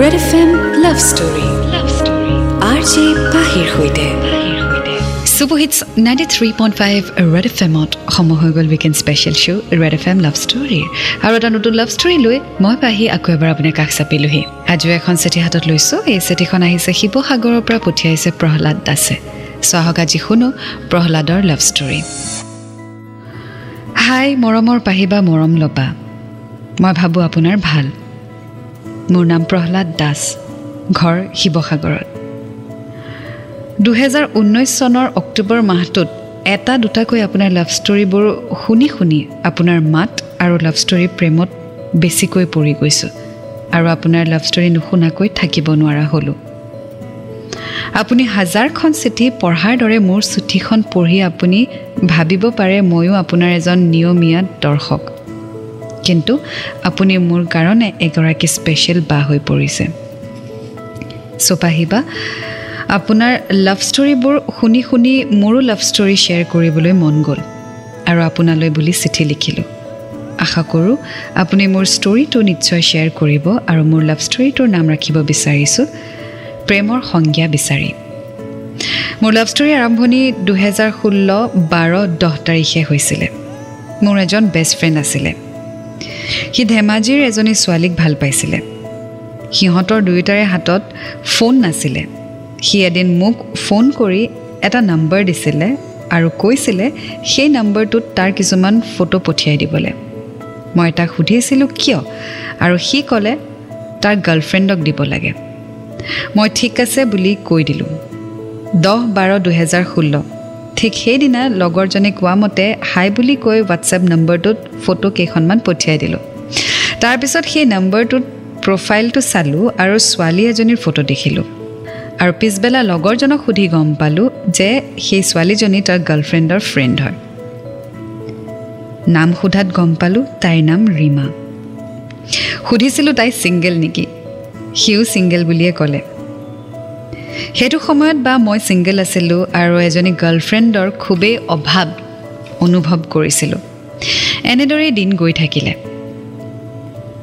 Red F M love story love story R J পাহিৰ সৈতে super hits ninety three point five red F এমত সময় হৈ গ'ল weekend special show' red F M love ষ্টৰীৰ আৰু এটা নতুন লাভ ষ্টৰী লৈ মই পাহি আকৌ এবাৰ আপোনাৰ কাষ চাপিলোহি। আজিও এখন চিঠি হাতত লৈছোঁ। এই চিঠিখন আহিছে শিৱসাগৰৰ পৰা পঠিয়াইছে প্ৰহ্লাদ দাসে। চাহক আজি শুনো প্ৰহ্লাদৰ লাভ ষ্টৰী হাই মৰমৰ পাহি বা মৰম লবা। মই ভাবোঁ আপোনাৰ ভাল। মোৰ নাম প্ৰহ্লাদ দাস ঘৰ শিৱসাগৰত। দুহেজাৰ ঊনৈছ চনৰ অক্টোবৰ মাহটোত এটা দুটাকৈ আপোনাৰ লাভ ষ্টৰীবোৰ শুনি শুনি আপোনাৰ মাত আৰু লাভ ষ্টৰী প্ৰেমত বেছিকৈ পৰি গৈছোঁ আৰু আপোনাৰ লাভ ষ্টৰী নুশুনাকৈ থাকিব নোৱাৰা হ'লোঁ। আপুনি হাজাৰখন চিঠি পঢ়াৰ দৰে মোৰ চিঠিখন পঢ়ি আপুনি ভাবিব পাৰে ময়ো আপোনাৰ এজন নিয়মীয়া দৰ্শক। কিন্তু আপুনি মোৰ কাৰণে এগৰাকী স্পেচিয়েল বা হৈ পৰিছে। চপাহিবা আপোনাৰ লাভ ষ্টৰীবোৰ শুনি শুনি মোৰো লাভ ষ্টৰী শ্বেয়াৰ কৰিবলৈ মন গ'ল আৰু আপোনালৈ বুলি চিঠি লিখিলোঁ। আশা কৰোঁ আপুনি মোৰ ষ্টৰীটো নিশ্চয় শ্বেয়াৰ কৰিব আৰু মোৰ লাভ ষ্টৰীটোৰ নাম ৰাখিব বিচাৰিছোঁ। প্ৰেমৰ সংজ্ঞা বিচাৰি। মোৰ লাভ ষ্টৰী আৰম্ভণি দুহেজাৰ ষোল্ল বাৰ দহ তাৰিখে হৈছিলে। মোৰ এজন বেষ্ট ফ্ৰেণ্ড আছিলে। সি ধেমাজিৰ এজনী ছোৱালীক ভাল পাইছিলে। সিহঁতৰ দুয়োটাৰে হাতত ফোন নাছিলে। সি এদিন মোক ফোন কৰি এটা নম্বৰ দিছিলে আৰু কৈছিলে সেই নম্বৰটোত তাৰ কিছুমান ফটো পঠিয়াই দিবলৈ। মই তাক সুধিছিলোঁ কিয়? আৰু সি ক'লে তাৰ গাৰ্লফ্ৰেণ্ডক দিব লাগে। মই ঠিক আছে বুলি কৈ দিলোঁ। দহ বাৰ দুহেজাৰ ষোল্ল ঠিক সেইদিনা লগৰজনে কোৱা মতে হাই বুলি কৈ হোৱাটছএপ নম্বৰটোত ফটো কেইখনমান পঠিয়াই দিলোঁ। তাৰপিছত সেই নম্বৰটোত প্ৰফাইলটো চালোঁ আৰু ছোৱালী এজনীৰ ফটো দেখিলোঁ। আৰু পিছবেলা লগৰজনক সুধি গম পালোঁ যে সেই ছোৱালীজনী তাৰ গাৰ্লফ্ৰেণ্ডৰ ফ্ৰেণ্ড হয়। নাম সোধাত গম পালোঁ তাইৰ নাম ৰীমা। সুধিছিলোঁ তাই ছিংগেল নেকি? সিও ছিংগেল বুলিয়ে ক'লে। সেইটো সময়ত বা মই ছিংগল আছিলোঁ আৰু এজনী গাৰ্লফ্ৰেণ্ডৰ খুবেই অভাৱ অনুভৱ কৰিছিলোঁ। এনেদৰেই দিন গৈ থাকিলে।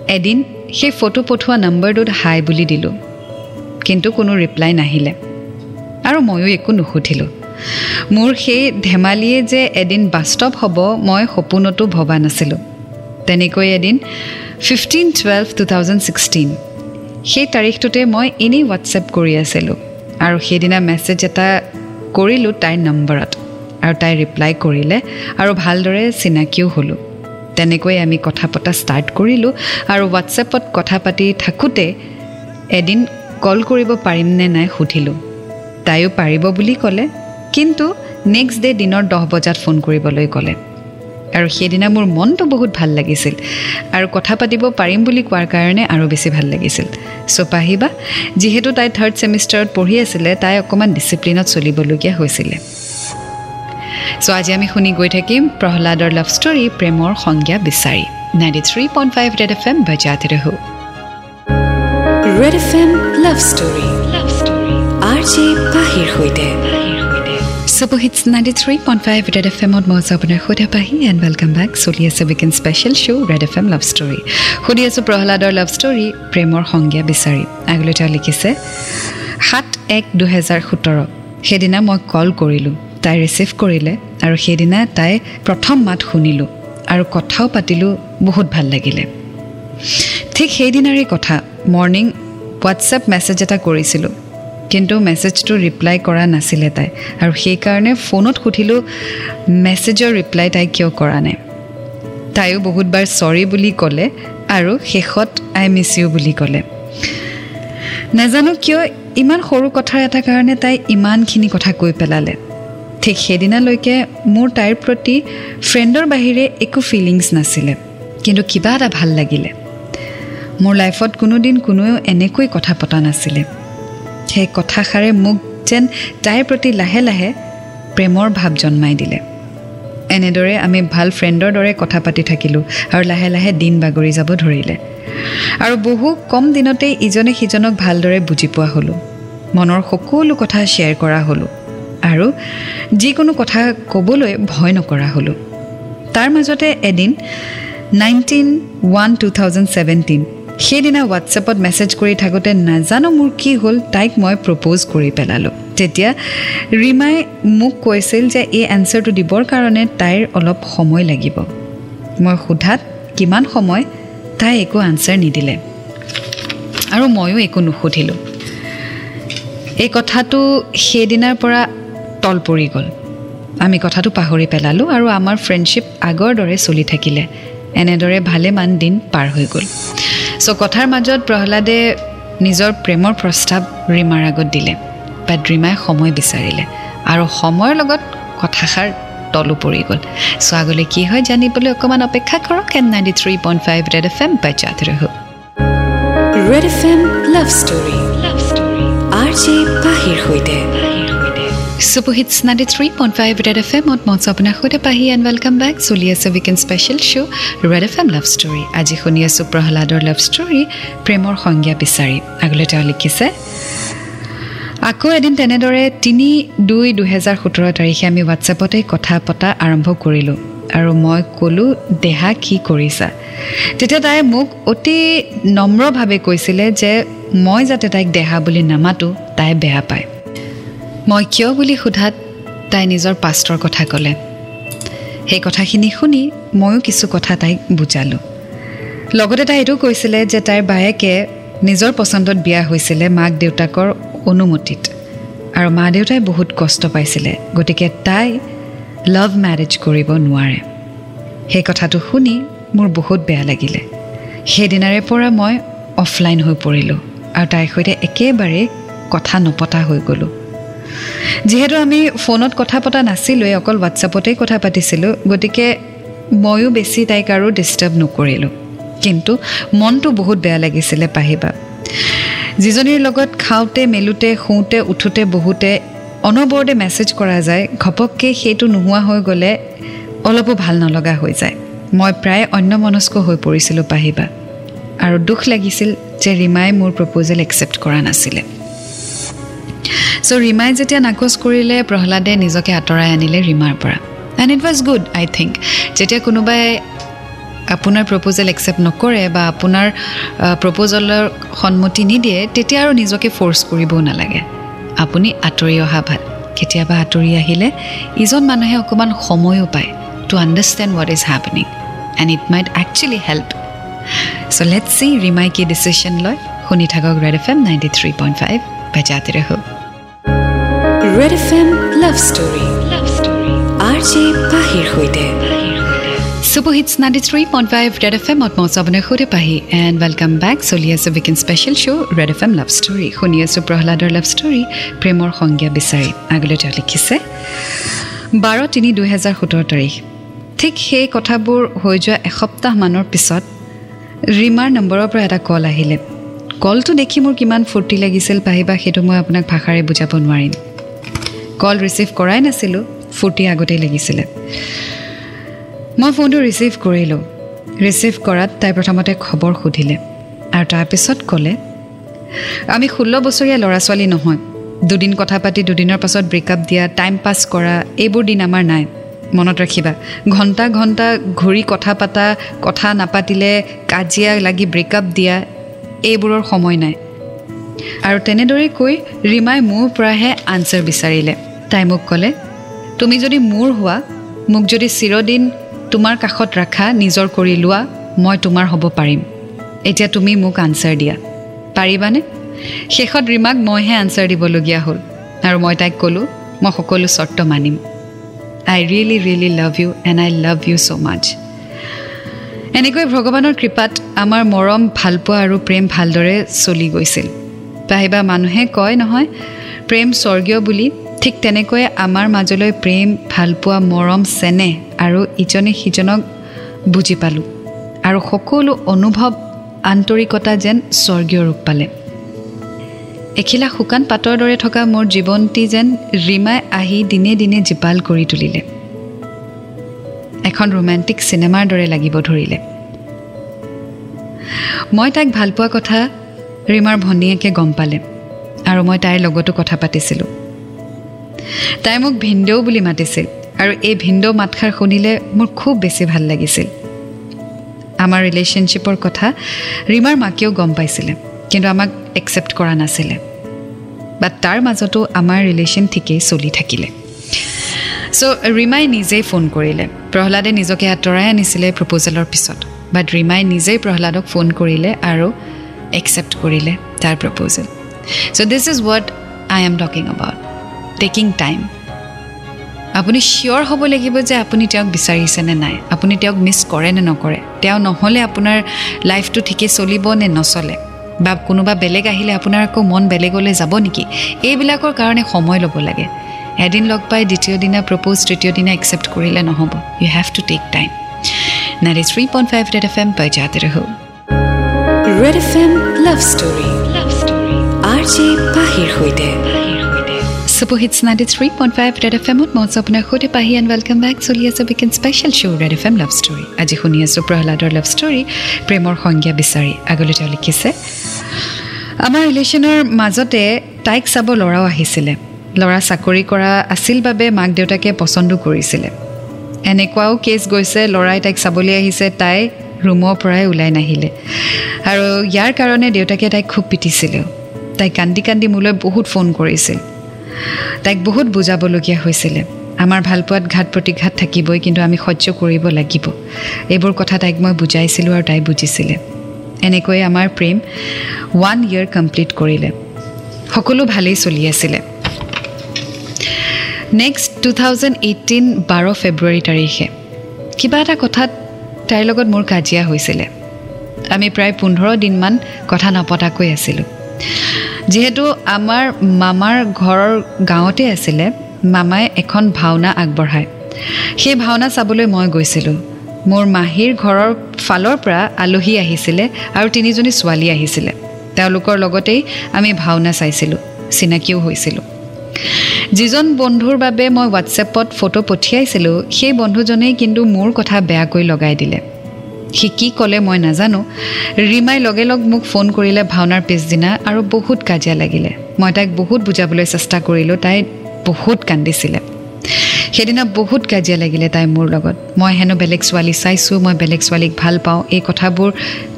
এদিন সেই ফটো পঠোৱা নম্বৰটোত হাই বুলি দিলোঁ কিন্তু কোনো ৰিপ্লাই নাহিলে। আৰু ময়ো একো নুসুধিলোঁ। মোৰ সেই ধেমালিয়ে যে এদিন বাস্তৱ হ'ব মই সপোনতো ভবা নাছিলোঁ। তেনেকৈ এদিন fifteen twelve two thousand sixteen সেই তাৰিখটোতে মই এনেই হোৱাটছএপ কৰি আছিলোঁ। আৰু সেইদিনা মেছেজ এটা কৰিলোঁ তাইৰ নম্বৰত আৰু তাই ৰিপ্লাই কৰিলে আৰু ভালদৰে চিনাকিও হ'লোঁ। তেনেকৈ আমি কথা পতা ষ্টাৰ্ট কৰিলোঁ আৰু হোৱাটছএপত কথা পাতি থাকোঁতে এদিন কল কৰিব পাৰিমনে নাই সুধিলোঁ। তাইও পাৰিব বুলি ক'লে কিন্তু নেক্সট ডে' দিনৰ দহ বজাত ফোন কৰিবলৈ ক'লে। আৰু সেইদিনা মোৰ মনটো বহুত ভাল লাগিছিল। আৰু কথা পাতিব পাৰিম বুলি কোৱাৰ কাৰণে আৰু বেছি ভাল লাগিছিল। চ' পাহিবা যিহেতু তাই থাৰ্ড ছেমিষ্টাৰত পঢ়ি আছিলে তাই অকণমান ডিচিপ্লিনত চলিবলগীয়া হৈছিলে। চ' আজি আমি শুনি গৈ থাকিম প্ৰহ্লাদৰ লাভ ষ্টৰী প্ৰেমৰ সংজ্ঞা বিচাৰি। Ninety three point five red F M বজাত ৰহু। Red F M love story love story R J পাহিৰ সৈতে। Super hits ninety three point five red F এমত মই আছোঁ আপোনাৰ সৈতে পাহি এণ্ড ৱেলকাম বেক চলি আছে weekend special show' red F M love story সুধি আছোঁ প্ৰহ্লাদৰ লাভ ষ্টৰী প্ৰেমৰ সংজ্ঞা বিচাৰি আগলৈ তেওঁ লিখিছে সাত এক দুহেজাৰ সোতৰ। সেইদিনা মই কল কৰিলোঁ। তাই ৰিচিভ কৰিলে আৰু সেইদিনা তাই প্ৰথম মাত শুনিলোঁ আৰু কথাও পাতিলোঁ বহুত ভাল লাগিলে। ঠিক সেইদিনাৰে কথা মৰ্ণিং হোৱাটছএপ মেছেজ এটা কৰিছিলোঁ। কিন্তু মেছেজটো ৰিপ্লাই কৰা নাছিলে তাই। আৰু সেইকাৰণে ফোনত সুধিলোঁ মেছেজৰ ৰিপ্লাই তাই কিয় কৰা নাই? তাইও বহুতবাৰ চৰি বুলি ক'লে আৰু শেষত আই মিছ ইউ বুলি ক'লে। নাজানো কিয় ইমান সৰু কথাৰ এটা কাৰণে তাই ইমানখিনি কথা কৈ পেলালে। ঠিক সেইদিনালৈকে মোৰ তাইৰ প্ৰতি ফ্ৰেণ্ডৰ বাহিৰে একো ফিলিংছ নাছিলে কিন্তু কিবা এটা ভাল লাগিলে। মোৰ লাইফত কোনোদিন কোনেও এনেকৈ কথা পতা নাছিলে। সেই কথাষাৰে মোক যেন তাইৰ প্ৰতি লাহে লাহে প্ৰেমৰ ভাৱ জন্মাই দিলে। এনেদৰে আমি ভাল ফ্ৰেণ্ডৰ দৰে কথা পাতি থাকিলোঁ আৰু লাহে লাহে দিন বাগৰি যাব ধৰিলে। আৰু বহু কম দিনতেই ইজনে সিজনক ভালদৰে বুজি পোৱা হ'লোঁ। মনৰ সকলো কথা শ্বেয়াৰ কৰা হ'লোঁ আৰু যিকোনো কথা ক'বলৈ ভয় নকৰা হ'লোঁ। তাৰ মাজতে এদিন nineteen one two thousand seventeen সেইদিনা হোৱাটছএপত মেছেজ কৰি থাকোঁতে নাজানো মোৰ কি হ'ল তাইক মই প্ৰপ'জ কৰি পেলালোঁ। তেতিয়া ৰীমাই মোক কৈছিল যে এই এনচাৰটো দিবৰ কাৰণে তাইৰ অলপ সময় লাগিব। মই সোধাত কিমান সময়? তাই একো আনচাৰ নিদিলে। আৰু ময়ো একো নুসুধিলোঁ। এই কথাটো সেইদিনাৰ পৰা তল পৰি গ'ল। আমি কথাটো পাহৰি পেলালোঁ আৰু আমাৰ ফ্ৰেণ্ডশ্বিপ আগৰ দৰে চলি থাকিলে। এনেদৰে ভালেমান দিন পাৰ হৈ গ'ল। চ' কথাৰ মাজত প্ৰহ্লাদে নিজৰ প্ৰেমৰ প্ৰস্তাৱ ৰীমাৰ আগত দিলে বাট ৰীমাই সময় বিচাৰিলে আৰু সময়ৰ লগত কথাষাৰ তলো পৰি গ'ল। চ' আগলৈ কি হয় জানিবলৈ অকণমান অপেক্ষা কৰক and ninety three point five red F M বাজাত ৰহো red F M love story love story R J পাহিৰ সৈতে। Super hits ninety three point five red F এমত মঞ্চ আপোনাৰ সৈতে পাহি এণ্ড ৱেলকাম বেক চলি আছে weekend special show' red F M love story আজি শুনি আছোঁ প্ৰহ্লাদৰ লাভ ষ্টৰী প্ৰেমৰ সংজ্ঞা বিচাৰি আগলৈ তেওঁ লিখিছে আকৌ এদিন তেনেদৰে তিনি দুই দুহেজাৰ সোতৰ তাৰিখে আমি হোৱাটছএপতে কথা পতা আৰম্ভ কৰিলোঁ আৰু মই ক'লোঁ দেহা কি কৰিছা তেতিয়া তাই মোক অতি নম্ৰভাৱে কৈছিলে যে মই যাতে তাইক দেহা বুলি নামাতোঁ তাই বেয়া পায় মই কিয় বুলি সোধাত তাই নিজৰ পাষ্টৰ কথা ক'লে। সেই কথাখিনি শুনি ময়ো কিছু কথা তাইক বুজালোঁ। লগতে তাই এইটো কৈছিলে যে তাইৰ বায়েকে নিজৰ পচন্দত বিয়া হৈছিলে মাক দেউতাকৰ অনুমতিত। আৰু মা দেউতাই বহুত কষ্ট পাইছিলে গতিকে তাই লাভ মেৰেজ কৰিব নোৱাৰে। সেই কথাটো শুনি মোৰ বহুত বেয়া লাগিলে। সেইদিনাৰে পৰা মই অফলাইন হৈ পৰিলোঁ আৰু তাইৰ সৈতে একেবাৰে কথা নপতা হৈ গ'লোঁ। যিহেতু আমি ফোনত কথা পতা নাছিলোঁৱেই অকল হোৱাটছএপতেই কথা পাতিছিলোঁ গতিকে ময়ো বেছি তাইক আৰু ডিষ্টাৰ্ব নকৰিলোঁ। কিন্তু মনটো বহুত বেয়া লাগিছিলে পাহিবা। যিজনীৰ লগত খাওঁতে মেলোঁতে শুওঁতে উঠোঁতে বহুতে অনবৰতে মেছেজ কৰা যায় ঘপককৈ সেইটো নোহোৱা হৈ গ'লে অলপো ভাল নলগা হৈ যায়। মই প্ৰায় অন্যমনস্ক হৈ পৰিছিলোঁ পাহিবা। আৰু দুখ লাগিছিল যে ৰীমাই মোৰ প্ৰপ'জেল একচেপ্ট কৰা নাছিলে। চ' ৰীমাই যেতিয়া নাকচ কৰিলে প্ৰহ্লাদে নিজকে আঁতৰাই আনিলে ৰীমাৰ পৰা। And it was good I think যেতিয়া কোনোবাই আপোনাৰ প্ৰপ'জেল একচেপ্ট নকৰে বা আপোনাৰ প্ৰপ'জেলৰ সন্মতি নিদিয়ে তেতিয়া আৰু নিজকে ফ'ৰ্চ কৰিবও নালাগে। আপুনি আঁতৰি অহা ভাল। কেতিয়াবা আঁতৰি আহিলে ইজন মানুহে অকণমান সময়ো পায় to understand what is happening and it might actually help so' let see Rimai কি ডিচিশ্যন লয়। শুনি থাকক red F M ninety three point five বাজাতে ৰহো। Red F M love story love story R J পাহিৰ সৈতে super hits ninety three point five red F এমত মই আপোনাৰ সৈতে পাহি। এণ্ড ৱেলকাম বেক চলি আছে weekend special show' red F M love story শুনি আছোঁ প্ৰহ্লাদৰ লাভ ষ্টৰী প্ৰেমৰ সংজ্ঞা বিচাৰি। আগলৈ তেওঁ লিখিছে বাৰ তিনি দুহেজাৰ সোতৰ তাৰিখ। ঠিক সেই কথাবোৰ হৈ যোৱা এসপ্তাহমানৰ পিছত ৰীমাৰ নম্বৰৰ পৰা এটা কল আহিলে। কলটো দেখি মোৰ কিমান ফূৰ্তি লাগিছিল পাহিবা সেইটো মই আপোনাক ভাষাৰে বুজাব নোৱাৰিম। কল ৰিচিভ কৰাই নাছিলোঁ ফূৰ্তি আগতেই লাগিছিলে। মই ফোনটো ৰিচিভ কৰিলোঁ। ৰিচিভ কৰাত তাই প্ৰথমতে খবৰ সুধিলে আৰু তাৰপিছত ক'লে আমি ষোল্ল বছৰীয়া ল'ৰা ছোৱালী নহয়। দুদিন কথা পাতি দুদিনৰ পাছত ব্ৰেকআপ দিয়া টাইম পাছ কৰা এইবোৰ দিন আমাৰ নাই। মনত ৰাখিবা ঘণ্টা ঘণ্টা ঘূৰি কথা পতা কথা নাপাতিলে কাজিয়া লাগি ব্ৰেকআপ দিয়া এইবোৰৰ সময় নাই। আৰু তেনেদৰেই কৈ ৰীমাই মোৰ পৰাহে আনচাৰ বিচাৰিলে। তাই মোক ক'লে তুমি যদি মোৰ হোৱা মোক যদি চিৰদিন তোমাৰ কাষত ৰাখা নিজৰ কৰি লোৱা মই তোমাৰ হ'ব পাৰিম। এতিয়া তুমি মোক আনচাৰ দিয়া। পাৰিবানে? শেষত ৰীমাক মইহে আনচাৰ দিবলগীয়া হ'ল আৰু মই তাইক ক'লোঁ মই সকলো চৰ্ত মানিম। I really really love you and I love you so' much এনেকৈ ভগৱানৰ কৃপাত আমাৰ মৰম ভালপোৱা আৰু প্ৰেম ভালদৰে চলি গৈছিল। পাহিবা মানুহে কয় নহয় প্ৰেম স্বৰ্গীয় বুলি ঠিক তেনেকৈয়ে আমাৰ মাজলৈ প্ৰেম ভালপোৱা মৰম চেনেহ আৰু ইজনে সিজনক বুজি পালোঁ আৰু সকলো অনুভৱ আন্তৰিকতা যেন স্বৰ্গীয় ৰূপ পালে। এখিলা শুকান পাতৰ দৰে থকা মোৰ জীৱনটি যেন ৰীমাই আহি দিনে দিনে জীপাল কৰি তুলিলে। এখন ৰোমেণ্টিক চিনেমাৰ দৰে লাগিব ধৰিলে। মই তাইক ভালপোৱা কথা ৰীমাৰ ভনীয়েকে গম পালে আৰু মই তাইৰ লগতো কথা পাতিছিলোঁ। তাই মোক ভিনদেউ বুলি মাতিছিল আৰু এই ভিনদেউ মাতষাৰ শুনিলে মোৰ খুব বেছি ভাল লাগিছিল। আমাৰ ৰিলেশ্যনশ্বিপৰ কথা ৰীমাৰ মাকেও গম পাইছিলে কিন্তু আমাক একচেপ্ট কৰা নাছিলে। বাট তাৰ মাজতো আমাৰ ৰিলেশ্যন ঠিকেই চলি থাকিলে। চ' ৰীমাই নিজেই ফোন কৰিলে। প্ৰহ্লাদে নিজকে আঁতৰাই আনিছিলে প্ৰপ'জেলৰ পিছত। বাট ৰীমাই নিজেই প্ৰহ্লাদক ফোন কৰিলে আৰু একচেপ্ট কৰিলে তাৰ proposal so' this is what I am talking about taking time আপুনি চিয়'ৰ হ'ব লাগিব যে আপুনি তেওঁক বিচাৰিছে নে নাই। আপুনি তেওঁক মিছ কৰে নে নকৰে। তেওঁ নহ'লে আপোনাৰ লাইফটো ঠিকেই চলিব নে নচলে। বা কোনোবা বেলেগ আহিলে আপোনাৰ আকৌ মন বেলেগলৈ যাব নেকি? এইবিলাকৰ কাৰণে সময় ল'ব লাগে। এদিন লগ পাই দ্বিতীয় দিনা প্ৰপ'জ তৃতীয় দিনা একচেপ্ট কৰিলে নহ'ব। You have to take time ninety three point five red F M বজাতে ৰহো। Red F M love story love story R J পাহিৰ সৈতে। Super hits ninety three point five red F এমত মই আপোনাৰ সৈতে পাহি এণ্ড ৱেলকাম বেক চলি আছে weekend special show' red F M love story আজি শুনি আছোঁ প্ৰহ্লাদৰ লাভ ষ্টৰী প্ৰেমৰ সংজ্ঞা বিচাৰি আগলৈ তেওঁ লিখিছে আমাৰ ৰিলেশ্যনৰ মাজতে তাইক চাব ল'ৰাও আহিছিলে ল'ৰা চাকৰি কৰা আছিল বাবে মাক দেউতাকে পচন্দো কৰিছিলে এনেকুৱাও কেছ গৈছে ল'ৰাই তাইক চাবলৈ আহিছে তাই ৰুমৰ পৰাই ওলাই নাহিলে আৰু ইয়াৰ কাৰণে দেউতাকে তাইক খুব পিটিছিলেও তাই কান্দি কান্দি মোলৈ বহুত ফোন কৰিছিল তাইক বহুত বুজাবলগীয়া হৈছিলে। আমাৰ ভালপোৱাত ঘাট প্ৰতিঘাত থাকিবই কিন্তু আমি সহ্য কৰিব লাগিব। এইবোৰ কথা তাইক মই বুজাইছিলোঁ আৰু তাই বুজিছিলে। এনেকৈয়ে আমাৰ প্ৰেম ওৱান ইয়েৰ কমপ্লিট কৰিলে। সকলো ভালেই চলি আছিলে। নেক্সট টু থাউজেণ্ড এইটিন বাৰ ফেব্ৰুৱাৰী তাৰিখে। কিবা এটা কথাত তাইৰ লগত মোৰ কাজিয়া হৈছিলে। আমি প্ৰায় পোন্ধৰ দিনমান কথা নপতাকৈ আছিলোঁ। যিহেতু আমাৰ মামাৰ ঘৰৰ গাঁৱতে আছিলে মামাই এখন ভাওনা আগবঢ়ায়। সেই ভাওনা চাবলৈ মই গৈছিলোঁ। মোৰ মাহীৰ ঘৰৰ ফালৰ পৰা আলহী আহিছিলে আৰু তিনিজনী ছোৱালী আহিছিলে। তেওঁলোকৰ লগতেই আমি ভাওনা চাইছিলোঁ চিনাকিও হৈছিলোঁ। যিজন বন্ধুৰ বাবে মই হোৱাটছএপত ফটো পঠিয়াইছিলোঁ সেই বন্ধুজনেই কিন্তু মোৰ কথা বেয়াকৈ লগাই দিলে। সি কি ক'লে মই নাজানো। ৰীমাই লগে লগ মোক ফোন কৰিলে ভাওনাৰ পিছদিনা আৰু বহুত কাজিয়া লাগিলে। মই তাইক বহুত বুজাবলৈ চেষ্টা কৰিলোঁ তাই বহুত কান্দিছিলে। সেইদিনা বহুত কাজিয়া লাগিলে তাই মোৰ লগত। মই হেনো বেলেগ ছোৱালী চাইছোঁ মই বেলেগ ছোৱালীক ভাল পাওঁ এই কথাবোৰ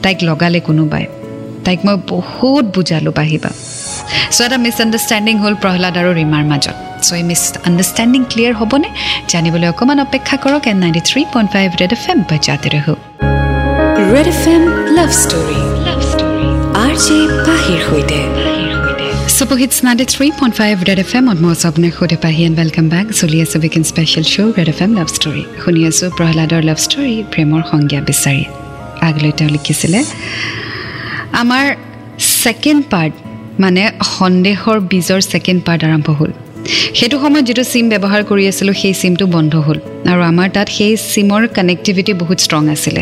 তাইক লগালে কোনোবাই। তাইক মই বহুত বুজালোঁ বাঢ়িবা চ' এটা মিছ আণ্ডাৰষ্টেণ্ডিং হ'ল প্ৰহ্লাদ আৰু ৰীমাৰ মাজত। চ' এই মিছ আণ্ডাৰষ্টেণ্ডিং ক্লিয়াৰ হ'বনে? জানিবলৈ অকণমান অপেক্ষা কৰক and ninety three point five red F M বজাতে ৰহো। Red F M love story love story R J পাহিৰ সৈতে ninety three point five red F এমত মই সৈতে পাহি এণ্ড ৱেলকাম বেক চলি আছে weekend special show' red F M love story শুনি আছোঁ প্ৰহ্লাদৰ লাভ ষ্টৰী প্ৰেমৰ সংজ্ঞা বিচাৰি আগলৈ তেওঁ লিখিছিলে আমাৰ ছেকেণ্ড পাৰ্ট মানে সন্দেহৰ বীজৰ ছেকেণ্ড পাৰ্ট আৰম্ভ হ'ল সেইটো সময়ত যিটো চিম ব্যৱহাৰ কৰি আছিলোঁ সেই চিমটো বন্ধ হ'ল। আৰু আমাৰ তাত সেই চিমৰ কানেক্টিভিটি বহুত ষ্ট্ৰং আছিলে।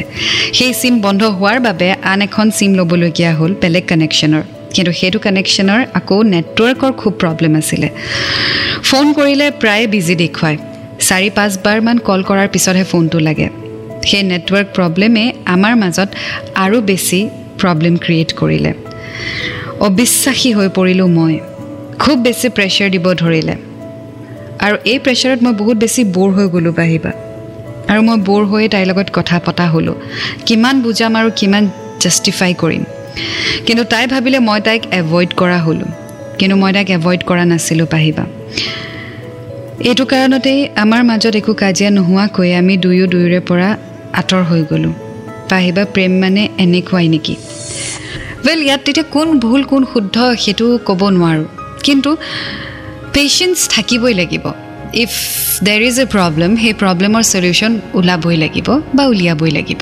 সেই চিম বন্ধ হোৱাৰ বাবে আন এখন চিম ল'বলগীয়া হ'ল বেলেগ কানেকশ্যনৰ কিন্তু সেইটো কানেকশ্যনৰ আকৌ নেটৱৰ্কৰ খুব প্ৰব্লেম আছিলে। ফোন কৰিলে প্ৰায়ে বিজি দেখুৱায়। চাৰি পাঁচবাৰমান কল কৰাৰ পিছতহে ফোনটো লাগে। সেই নেটৱৰ্ক প্ৰব্লেমে আমাৰ মাজত আৰু বেছি প্ৰব্লেম ক্ৰিয়েট কৰিলে। অবিশ্বাসী হৈ পৰিলোঁ মই। খুব বেছি প্ৰেছাৰ দিব ধৰিলে। আৰু এই প্ৰেছাৰত মই বহুত বেছি ব'ৰ হৈ গ'লোঁ বাঢ়িবা আৰু মই ব'ৰ হৈয়ে তাইৰ লগত কথা পতা হ'লোঁ। কিমান বুজাম আৰু কিমান জাষ্টিফাই কৰিম। কিন্তু তাই ভাবিলে মই তাইক এভইড কৰা হ'লোঁ। কিন্তু মই তাইক এভইড কৰা নাছিলোঁ পাহিবা এইটো কাৰণতেই আমাৰ মাজত একো কাজিয়া নোহোৱাকৈ আমি দুয়ো দুয়োৰে পৰা আঁতৰ হৈ গ'লোঁ। পাহিবা প্ৰেম মানে এনেকুৱাই নেকি? ৱেল ইয়াত তেতিয়া কোন ভুল কোন শুদ্ধ সেইটো ক'ব নোৱাৰোঁ। কিন্তু পেচেঞ্চ থাকিবই লাগিব। ইফ দেৰ ইজ এ প্ৰব্লেম সেই প্ৰব্লেমৰ চলিউশ্যন ওলাবই লাগিব বা উলিয়াবই লাগিব।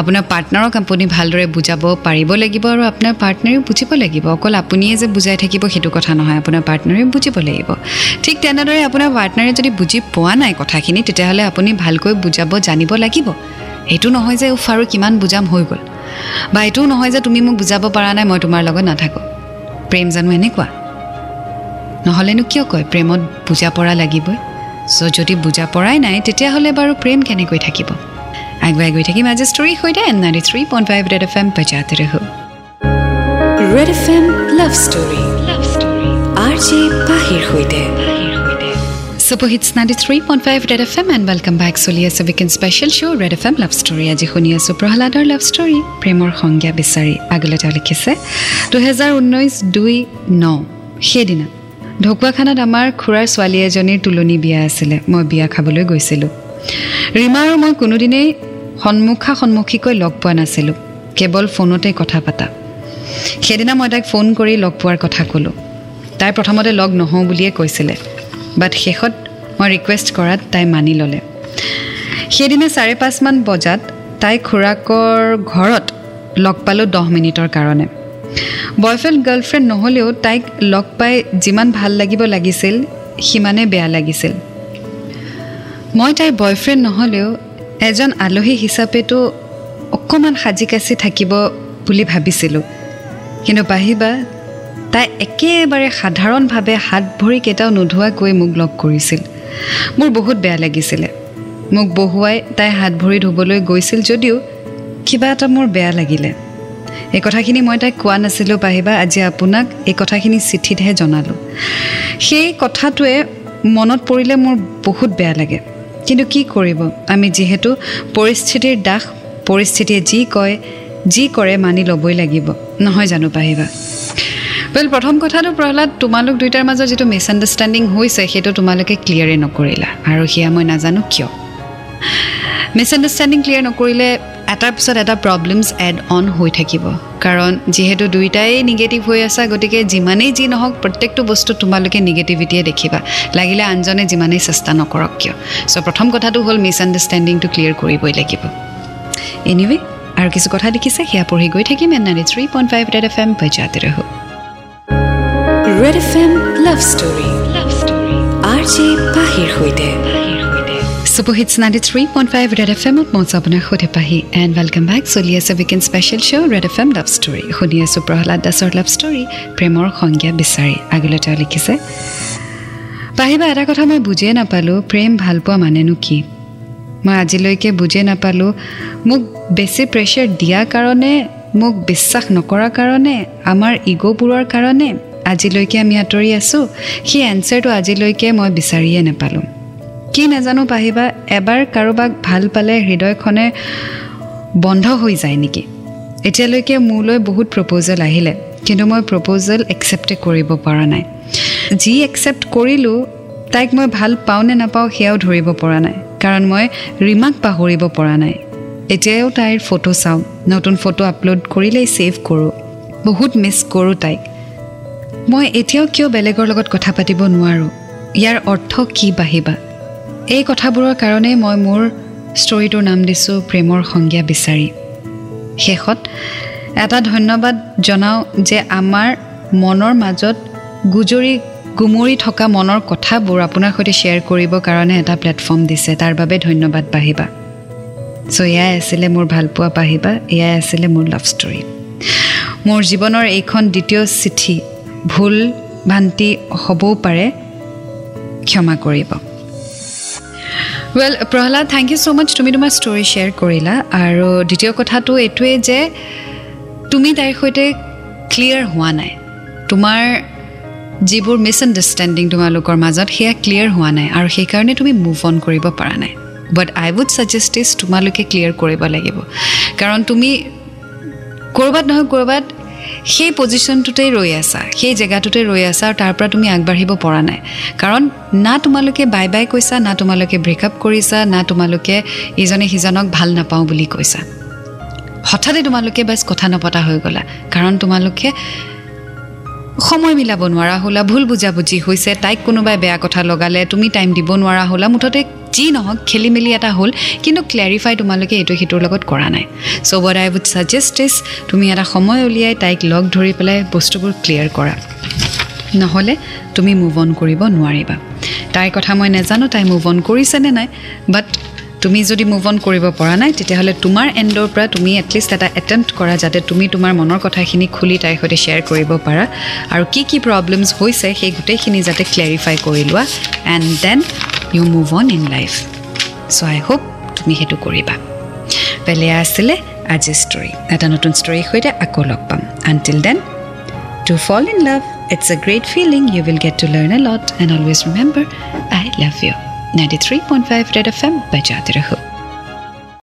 আপোনাৰ পাৰ্টনাৰক আপুনি ভালদৰে বুজাব পাৰিব লাগিব আৰু আপোনাৰ পাৰ্টনাৰেও বুজিব লাগিব। অকল আপুনিয়ে যে বুজাই থাকিব সেইটো কথা নহয় আপোনাৰ পাৰ্টনাৰেও বুজিব লাগিব। ঠিক তেনেদৰে আপোনাৰ পাৰ্টনাৰে যদি বুজি পোৱা নাই কথাখিনি তেতিয়াহ'লে আপুনি ভালকৈ বুজাব জানিব লাগিব। এইটো নহয় যে উফ আৰু কিমান বুজাম হৈ গ'ল। বা এইটোও নহয় যে তুমি মোক বুজাব পৰা নাই মই তোমাৰ লগত নাথাকোঁ। প্ৰেম জানো এনেকুৱা। নহ'লেনো কিয় কয় প্ৰেমত বুজা পৰা লাগিবই। চ' যদি বুজা পৰাই নাই তেতিয়াহ'লে বাৰু প্ৰেম কেনেকৈ থাকিব? আগুৱাই গৈ থাকিম আজি ষ্টৰীৰ সৈতে and ninety three point five red F M বজাতে ৰহো। Red F M love story love story R J পাহিৰ সৈতে। Super Hits 93.5 Red FM and welcome back চলি আছে weekend special show' red F M love story আজি শুনি আছোঁ প্ৰহ্লাদৰ love story প্ৰেমৰ সংজ্ঞা বিচাৰি। আগলৈ তেওঁ লিখিছে দুহেজাৰ ঊনৈছ দুই ন সেইদিনা। ঢকুৱাখানাত আমাৰ খুৰাৰ ছোৱালী এজনীৰ তোলনি বিয়া আছিলে। মই বিয়া খাবলৈ গৈছিলোঁ। ৰীমা আৰু মই কোনোদিনেই সন্মুখা সন্মুখীকৈ লগ পোৱা নাছিলোঁ। কেৱল ফোনতে কথা পতা। সেইদিনা মই তাইক ফোন কৰি লগ পোৱাৰ কথা ক'লোঁ। তাই প্ৰথমতে লগ নহওঁ বুলিয়ে কৈছিলে। বাট শেষত মই ৰিকুৱেষ্ট কৰাত তাই মানি ল'লে। সেইদিনা চাৰে পাঁচমান বজাত তাই খুৰাকৰ ঘৰত লগ পালোঁ দহ মিনিটৰ কাৰণে। বয়ফ্ৰেণ্ড গাৰ্লফ্ৰেণ্ড নহ'লেও তাইক লগ পাই যিমান ভাল লাগিব লাগিছিল সিমানেই বেয়া লাগিছিল। মই তাইৰ বয়ফ্ৰেণ্ড নহ'লেও এজন আলহী হিচাপেতো অকণমান সাজি কাচি থাকিব বুলি ভাবিছিলোঁ। কিন্তু পাহিবা তাই একেবাৰে সাধাৰণভাৱে হাত ভৰিকেইটাও নোধোৱাকৈ মোক লগ কৰিছিল। মোৰ বহুত বেয়া লাগিছিলে। মোক বহুৱাই তাই হাত ভৰি ধুবলৈ গৈছিল যদিও কিবা এটা মোৰ বেয়া লাগিলে। এই কথাখিনি মই তাইক কোৱা নাছিলোঁ পাহিবা আজি আপোনাক এই কথাখিনি চিঠিতহে জনালোঁ। সেই কথাটোৱে মনত পৰিলে মোৰ বহুত বেয়া লাগে। কিন্তু কি কৰিব? আমি যিহেতু পৰিস্থিতিৰ দাস পৰিস্থিতিয়ে যি কয় যি কৰে মানি ল'বই লাগিব। নহয় জানো পাহিবা ৱেল প্ৰথম কথাটো প্ৰহ্লাদ তোমালোক দুয়োটাৰ মাজত যিটো মিছ আণ্ডাৰষ্টেণ্ডিং হৈছে সেইটো তোমালোকে ক্লিয়াৰেই নকৰিলা। আৰু সেয়া মই নাজানো কিয়? মিছ আণ্ডাৰষ্টেণ্ডিং ক্লিয়াৰ নকৰিলে এটাৰ পিছত এটা প্ৰব্লেমছ এড অন হৈ থাকিব। কাৰণ যিহেতু দুয়োটাই নিগেটিভ হৈ আছা গতিকে যিমানেই যি নহওক প্ৰত্যেকটো বস্তু তোমালোকে নিগেটিভিটিয়ে দেখিবা। লাগিলে আনজনে যিমানেই চেষ্টা নকৰক কিয়? চ' প্ৰথম কথাটো হ'ল মিছ আণ্ডাৰষ্টেণ্ডিংটো ক্লিয়াৰ কৰিবই লাগিব। এনিৱে আৰু কিছু কথা দেখিছে সেয়া পঢ়ি গৈ থাকিম and ninety three point five red F M পৰ্যায়তে ৰহো red F M love story love story R J পাহিৰ সৈতে। Super hits ninety three point five red F এমত মই আপোনাৰ সৈতে পাহি এণ্ড ৱেলকাম বেক চলি আছে weekend special show' red F M love story শুনি আছোঁ প্ৰহ্লাদ দাসৰ লাভ ষ্টৰী প্ৰেমৰ সংজ্ঞা বিচাৰি। আগলৈ তেওঁ লিখিছে পাহিবা এটা কথা মই বুজিয়ে নাপালোঁ প্ৰেম ভালপোৱা মানেনো কি? মই আজিলৈকে বুজিয়ে নাপালোঁ মোক বেছি প্ৰেছাৰ দিয়াৰ কাৰণে মোক বিশ্বাস নকৰাৰ কাৰণে আমাৰ ইগ'বোৰৰ কাৰণে আজিলৈকে আমি আঁতৰি আছোঁ সেই এনচাৰটো আজিলৈকে মই বিচাৰিয়ে নাপালোঁ। কি নাজানো পাহিবা এবাৰ কাৰোবাক ভাল পালে হৃদয়খনে বন্ধ হৈ যায় নেকি? এতিয়ালৈকে মোলৈ বহুত প্ৰপ'জেল আহিলে কিন্তু মই প্ৰপ'জেল একচেপ্টে কৰিব পৰা নাই। যি একচেপ্ট কৰিলোঁ তাইক মই ভাল পাওঁ নে নাপাওঁ সেয়াও ধৰিব পৰা নাই কাৰণ মই ৰীমাক পাহৰিব পৰা নাই। এতিয়াও তাইৰ ফটো চাওঁ নতুন ফটো আপলোড কৰিলেই ছেভ কৰোঁ। বহুত মিছ কৰোঁ তাইক। মই এতিয়াও কিয় বেলেগৰ লগত কথা পাতিব নোৱাৰোঁ? ইয়াৰ অৰ্থ কি বাঢ়িবা এই কথাবোৰৰ কাৰণেই মই মোৰ ষ্টৰিটোৰ নাম দিছোঁ প্ৰেমৰ সংজ্ঞা বিচাৰি। শেষত এটা ধন্যবাদ জনাওঁ যে আমাৰ মনৰ মাজত গুজৰি গুমৰি থকা মনৰ কথাবোৰ আপোনাৰ সৈতে শ্বেয়াৰ কৰিবৰ কাৰণে এটা প্লেটফৰ্ম দিছে তাৰ বাবে ধন্যবাদ বাঢ়িবা চ' এয়াই আছিলে মোৰ ভালপোৱা বাঢ়িবা এয়াই আছিলে মোৰ লাভ ষ্টৰী মোৰ জীৱনৰ এইখন দ্বিতীয় চিঠি ভুল ভ্ৰান্তি হ'বও পাৰে ক্ষমা কৰিব। Well Prahlad thank you so' much তুমি তোমাৰ ষ্টৰি শ্বেয়াৰ কৰিলা আৰু দ্বিতীয় কথাটো এইটোৱেই যে তুমি তাইৰ সৈতে ক্লিয়াৰ হোৱা নাই তোমাৰ যিবোৰ মিছ আণ্ডাৰষ্টেণ্ডিং তোমালোকৰ মাজত সেয়া ক্লিয়াৰ হোৱা নাই আৰু সেইকাৰণে তুমি মুভ অন কৰিব পৰা নাই but I would suggest is তোমালোকে ক্লিয়াৰ কৰিব লাগিব কাৰণ তুমি ক'ৰবাত নহয় ক'ৰবাত সেই পজিশ্যনটোতে ৰৈ আছা সেই জেগাটোতে ৰৈ আছা আৰু তাৰ পৰা তুমি আগবাঢ়িব পৰা নাই। কাৰণ না তোমালোকে বাই বাই কৈছা না তোমালোকে ব্ৰেকআপ কৰিছা না তোমালোকে ইজনে সিজনক ভাল নাপাওঁ বুলি কৈছা। হঠাতে তোমালোকে বাছ কথা নপতা হৈ গ'লা কাৰণ তোমালোকে সময় মিলাব নোৱাৰা হ'লা ভুল বুজাবুজি হৈছে তাইক কোনোবাই বেয়া কথা লগালে তুমি টাইম দিব নোৱাৰা হ'লা মুঠতে যি নহওক খেলি মেলি এটা হ'ল কিন্তু ক্লেৰিফাই তোমালোকে এইটো সিটোৰ লগত কৰা নাই। So' what I would suggest is তুমি এটা সময় উলিয়াই তাইক লগ ধৰি পেলাই বস্তুবোৰ ক্লিয়াৰ কৰা। নহ'লে তুমি মুভ অন কৰিব নোৱাৰিবা। তাইৰ কথা মই নাজানো তাই মুভ অন কৰিছেনে নাই বাট তুমি যদি মুভ অন কৰিব পৰা নাই তেতিয়াহ'লে তোমাৰ এণ্ডৰ পৰা তুমি এটলিষ্ট এটা এটেম্প্ট কৰা যাতে তুমি তোমাৰ মনৰ কথাখিনি খুলি তাইৰ সৈতে শ্বেয়াৰ কৰিব পাৰা। আৰু কি কি প্ৰব্লেমছ হৈছে সেই গোটেইখিনি যাতে ক্লেৰিফাই কৰি লোৱা। And then you move on in life so' I hope তুমি সেইটো কৰিবা। পেলেয়া আছিলে আজিৰ ষ্টৰী এটা নতুন ষ্টৰীৰ সৈতে আকৌ লগ পাম। Until then to fall in love it's a great feeling you will get to learn a lot and always remember I love you ninety three point five red F M বজাতে ৰহো